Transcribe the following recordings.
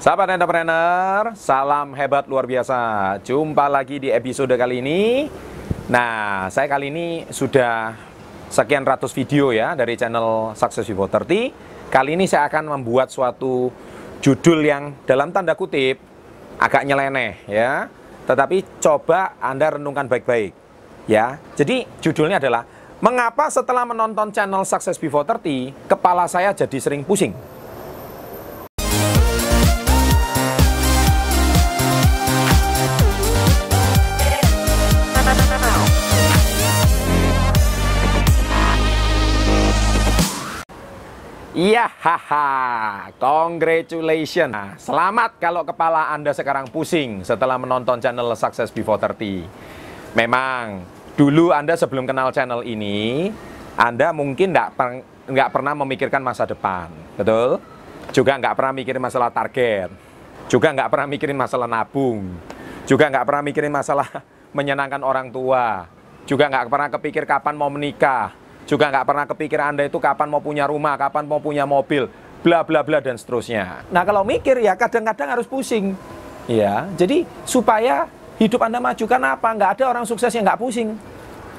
Sahabat entrepreneur, salam hebat luar biasa. Jumpa lagi di episode kali ini. Nah, saya kali ini sudah sekian ratus video ya dari channel Success Vivo 30. Kali ini saya akan membuat suatu judul yang dalam tanda kutip agak nyeleneh ya. Tetapi coba Anda renungkan baik-baik ya. Jadi judulnya adalah Mengapa setelah menonton channel Success Before 30, kepala saya jadi sering pusing? Iya, haha, congratulations. Nah, selamat kalau kepala Anda sekarang pusing setelah menonton channel Success Before 30. Memang, dulu Anda sebelum kenal channel ini, Anda mungkin nggak per, pernah memikirkan masa depan, betul? Juga nggak pernah mikirin masalah target, juga nggak pernah mikirin masalah nabung, juga nggak pernah mikirin masalah menyenangkan orang tua, juga nggak pernah kepikir kapan mau menikah, juga nggak pernah kepikiran Anda itu kapan mau punya rumah, kapan mau punya mobil, bla bla bla dan seterusnya. Nah kalau mikir ya kadang-kadang harus pusing. Ya, jadi supaya hidup Anda maju kan apa? Nggak ada orang sukses yang nggak pusing.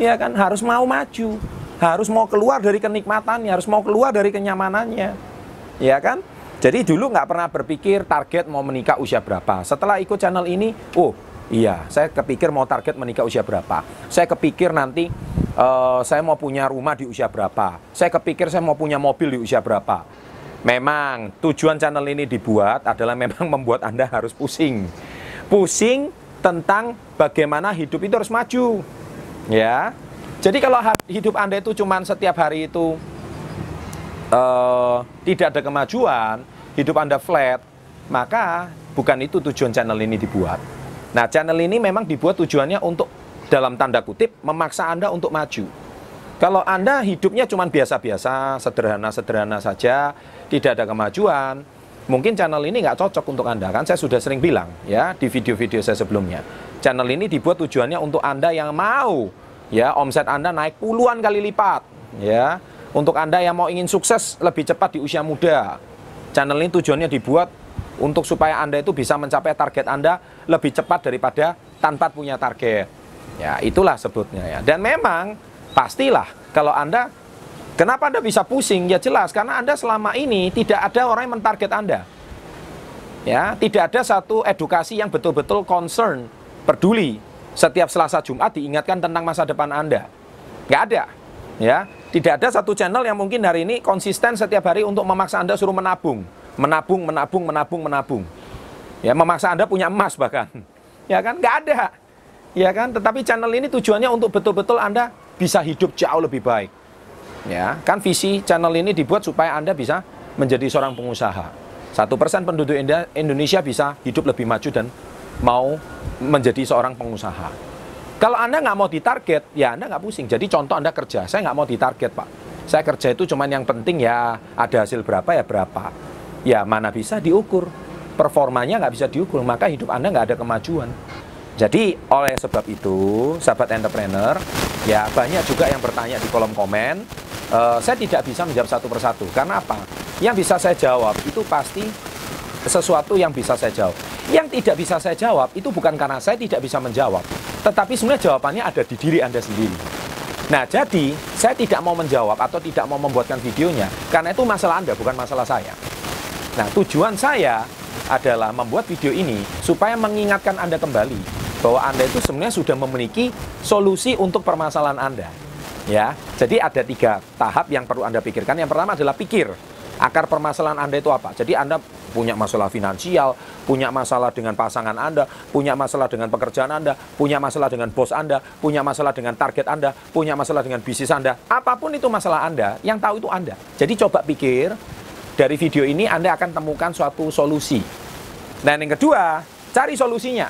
Ya kan, harus mau maju, harus mau keluar dari kenikmatannya, harus mau keluar dari kenyamanannya. Ya kan? Jadi dulu nggak pernah berpikir target mau menikah usia berapa. Setelah ikut channel ini, oh iya, saya kepikir mau target menikah usia berapa. Saya kepikir nanti uh, saya mau punya rumah di usia berapa, saya kepikir saya mau punya mobil di usia berapa. Memang tujuan channel ini dibuat adalah memang membuat Anda harus pusing. Pusing tentang bagaimana hidup itu harus maju. Ya. Jadi kalau hidup Anda itu cuma setiap hari itu uh, tidak ada kemajuan, hidup Anda flat, maka bukan itu tujuan channel ini dibuat. Nah, channel ini memang dibuat tujuannya untuk dalam tanda kutip memaksa Anda untuk maju. Kalau Anda hidupnya cuma biasa-biasa, sederhana-sederhana saja, tidak ada kemajuan, mungkin channel ini nggak cocok untuk Anda. Kan saya sudah sering bilang ya di video-video saya sebelumnya. Channel ini dibuat tujuannya untuk Anda yang mau ya omset Anda naik puluhan kali lipat ya. Untuk Anda yang mau ingin sukses lebih cepat di usia muda. Channel ini tujuannya dibuat untuk supaya Anda itu bisa mencapai target Anda lebih cepat daripada tanpa punya target. Ya, itulah sebutnya ya. Dan memang pastilah kalau Anda kenapa Anda bisa pusing? Ya jelas karena Anda selama ini tidak ada orang yang mentarget Anda. Ya, tidak ada satu edukasi yang betul-betul concern, peduli. Setiap Selasa Jumat diingatkan tentang masa depan Anda. Nggak ada. Ya, tidak ada satu channel yang mungkin hari ini konsisten setiap hari untuk memaksa Anda suruh menabung, menabung, menabung, menabung, menabung. Ya, memaksa Anda punya emas bahkan. Ya kan? Nggak ada ya kan? Tetapi channel ini tujuannya untuk betul-betul Anda bisa hidup jauh lebih baik. Ya, kan visi channel ini dibuat supaya Anda bisa menjadi seorang pengusaha. Satu persen penduduk Indonesia bisa hidup lebih maju dan mau menjadi seorang pengusaha. Kalau Anda nggak mau ditarget, ya Anda nggak pusing. Jadi contoh Anda kerja, saya nggak mau ditarget Pak. Saya kerja itu cuma yang penting ya ada hasil berapa ya berapa. Ya mana bisa diukur. Performanya nggak bisa diukur, maka hidup Anda nggak ada kemajuan. Jadi oleh sebab itu, sahabat entrepreneur, ya banyak juga yang bertanya di kolom komen. Uh, saya tidak bisa menjawab satu persatu. Karena apa? Yang bisa saya jawab itu pasti sesuatu yang bisa saya jawab. Yang tidak bisa saya jawab itu bukan karena saya tidak bisa menjawab, tetapi sebenarnya jawabannya ada di diri Anda sendiri. Nah, jadi saya tidak mau menjawab atau tidak mau membuatkan videonya karena itu masalah Anda, bukan masalah saya. Nah, tujuan saya adalah membuat video ini supaya mengingatkan Anda kembali bahwa Anda itu sebenarnya sudah memiliki solusi untuk permasalahan Anda. Ya, jadi ada tiga tahap yang perlu Anda pikirkan. Yang pertama adalah pikir akar permasalahan Anda itu apa. Jadi Anda punya masalah finansial, punya masalah dengan pasangan Anda, punya masalah dengan pekerjaan Anda, punya masalah dengan bos Anda, punya masalah dengan target Anda, punya masalah dengan bisnis Anda. Apa pun itu masalah Anda, yang tahu itu Anda. Jadi coba pikir dari video ini Anda akan temukan suatu solusi. Dan yang kedua, cari solusinya.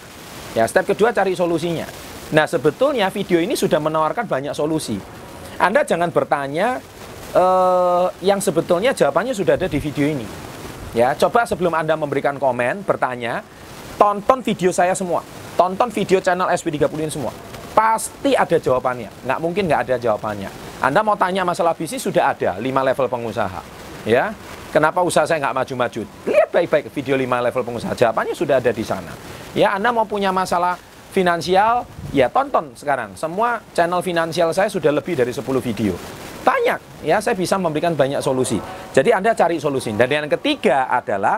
Ya, step kedua cari solusinya. Nah, sebetulnya video ini sudah menawarkan banyak solusi. Anda jangan bertanya eh, yang sebetulnya jawabannya sudah ada di video ini. Ya, coba sebelum Anda memberikan komen, bertanya, tonton video saya semua. Tonton video channel SP30 ini semua. Pasti ada jawabannya. Nggak mungkin nggak ada jawabannya. Anda mau tanya masalah bisnis, sudah ada 5 level pengusaha. Ya, kenapa usaha saya nggak maju-maju? Lihat baik-baik video 5 level pengusaha. Jawabannya sudah ada di sana. Ya, Anda mau punya masalah finansial, ya tonton sekarang. Semua channel finansial saya sudah lebih dari 10 video. Banyak, ya saya bisa memberikan banyak solusi. Jadi Anda cari solusi. Dan yang ketiga adalah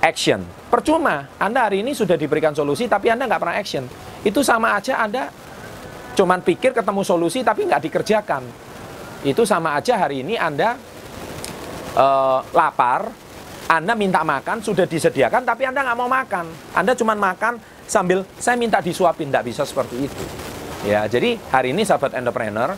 action. Percuma, Anda hari ini sudah diberikan solusi tapi Anda nggak pernah action. Itu sama aja Anda cuman pikir ketemu solusi tapi nggak dikerjakan. Itu sama aja hari ini Anda uh, lapar, Anda minta makan, sudah disediakan, tapi Anda nggak mau makan. Anda cuma makan sambil saya minta disuapin, tidak bisa seperti itu. Ya, jadi hari ini sahabat entrepreneur,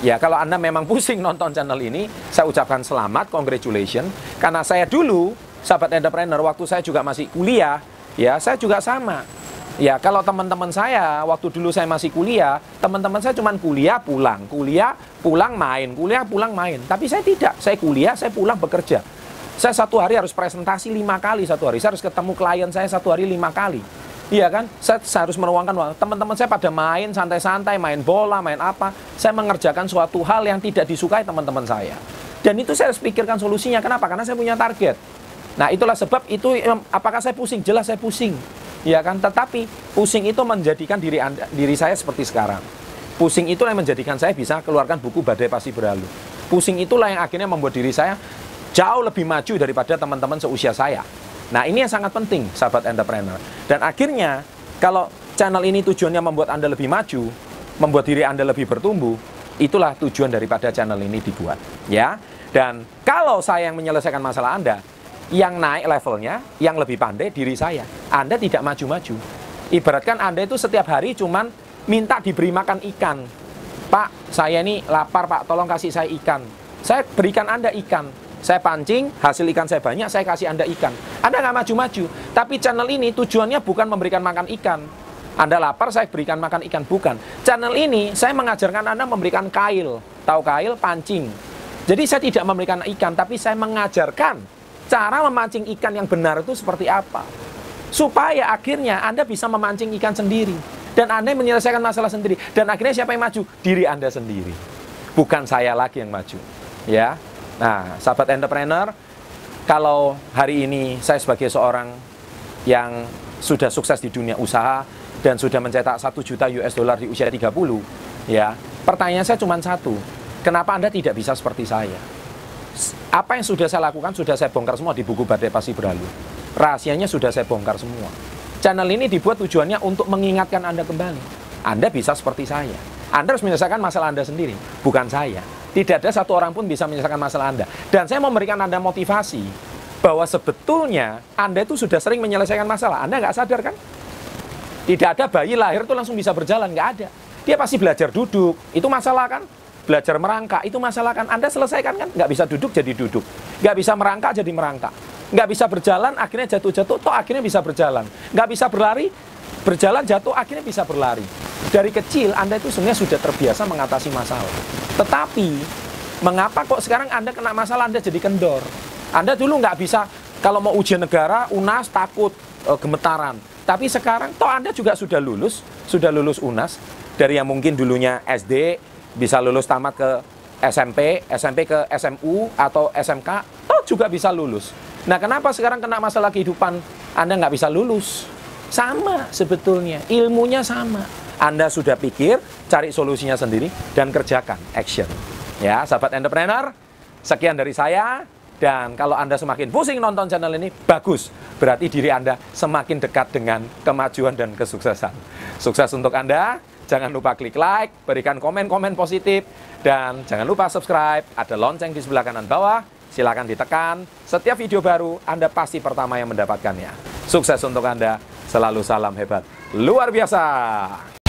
ya kalau Anda memang pusing nonton channel ini, saya ucapkan selamat, congratulations. Karena saya dulu, sahabat entrepreneur, waktu saya juga masih kuliah, ya saya juga sama. Ya, kalau teman-teman saya waktu dulu saya masih kuliah, teman-teman saya cuma kuliah pulang, kuliah pulang main, kuliah pulang main. Tapi saya tidak, saya kuliah, saya pulang bekerja. Saya satu hari harus presentasi lima kali satu hari. Saya harus ketemu klien saya satu hari lima kali. Iya kan? Saya, saya harus meruangkan waktu. Teman-teman saya pada main santai-santai, main bola, main apa. Saya mengerjakan suatu hal yang tidak disukai teman-teman saya. Dan itu saya harus pikirkan solusinya. Kenapa? Karena saya punya target. Nah itulah sebab itu apakah saya pusing? Jelas saya pusing ya kan? Tetapi pusing itu menjadikan diri anda, diri saya seperti sekarang. Pusing itulah yang menjadikan saya bisa keluarkan buku Badai Pasti Berlalu. Pusing itulah yang akhirnya membuat diri saya jauh lebih maju daripada teman-teman seusia saya. Nah ini yang sangat penting sahabat entrepreneur. Dan akhirnya kalau channel ini tujuannya membuat Anda lebih maju, membuat diri Anda lebih bertumbuh, itulah tujuan daripada channel ini dibuat. Ya. Dan kalau saya yang menyelesaikan masalah Anda, yang naik levelnya, yang lebih pandai diri saya. Anda tidak maju-maju. Ibaratkan Anda itu setiap hari cuman minta diberi makan ikan. Pak, saya ini lapar Pak, tolong kasih saya ikan. Saya berikan Anda ikan. Saya pancing, hasil ikan saya banyak, saya kasih Anda ikan. Anda nggak maju-maju. Tapi channel ini tujuannya bukan memberikan makan ikan. Anda lapar, saya berikan makan ikan. Bukan. Channel ini, saya mengajarkan Anda memberikan kail. Tahu kail? Pancing. Jadi saya tidak memberikan ikan, tapi saya mengajarkan cara memancing ikan yang benar itu seperti apa. Supaya akhirnya Anda bisa memancing ikan sendiri. Dan Anda menyelesaikan masalah sendiri. Dan akhirnya siapa yang maju? Diri Anda sendiri. Bukan saya lagi yang maju. Ya. Nah, sahabat entrepreneur, kalau hari ini saya sebagai seorang yang sudah sukses di dunia usaha dan sudah mencetak 1 juta US dollar di usia 30, ya, pertanyaan saya cuma satu. Kenapa Anda tidak bisa seperti saya? Apa yang sudah saya lakukan sudah saya bongkar semua di buku Badai Pasti Berlalu. Rahasianya sudah saya bongkar semua. Channel ini dibuat tujuannya untuk mengingatkan Anda kembali. Anda bisa seperti saya. Anda harus menyelesaikan masalah Anda sendiri, bukan saya. Tidak ada satu orang pun bisa menyelesaikan masalah Anda. Dan saya memberikan Anda motivasi bahwa sebetulnya Anda itu sudah sering menyelesaikan masalah. Anda nggak sadar kan? Tidak ada bayi lahir itu langsung bisa berjalan, nggak ada. Dia pasti belajar duduk. Itu masalah kan? Belajar merangkak itu masalah kan Anda selesaikan kan? Nggak bisa duduk jadi duduk. Nggak bisa merangkak jadi merangkak. Nggak bisa berjalan akhirnya jatuh-jatuh toh akhirnya bisa berjalan. Nggak bisa berlari berjalan jatuh akhirnya bisa berlari. Dari kecil Anda itu sebenarnya sudah terbiasa mengatasi masalah. Tetapi mengapa kok sekarang Anda kena masalah Anda jadi kendor? Anda dulu nggak bisa kalau mau ujian negara UNAS takut e, gemetaran. Tapi sekarang toh Anda juga sudah lulus sudah lulus UNAS dari yang mungkin dulunya SD bisa lulus tamat ke SMP, SMP ke SMU atau SMK, toh juga bisa lulus. Nah, kenapa sekarang kena masalah kehidupan Anda nggak bisa lulus? Sama sebetulnya, ilmunya sama. Anda sudah pikir, cari solusinya sendiri, dan kerjakan, action. Ya, sahabat entrepreneur, sekian dari saya. Dan kalau Anda semakin pusing nonton channel ini, bagus. Berarti diri Anda semakin dekat dengan kemajuan dan kesuksesan. Sukses untuk Anda. Jangan lupa klik like, berikan komen-komen positif, dan jangan lupa subscribe. Ada lonceng di sebelah kanan bawah, silakan ditekan. Setiap video baru, Anda pasti pertama yang mendapatkannya. Sukses untuk Anda, selalu salam hebat. Luar biasa!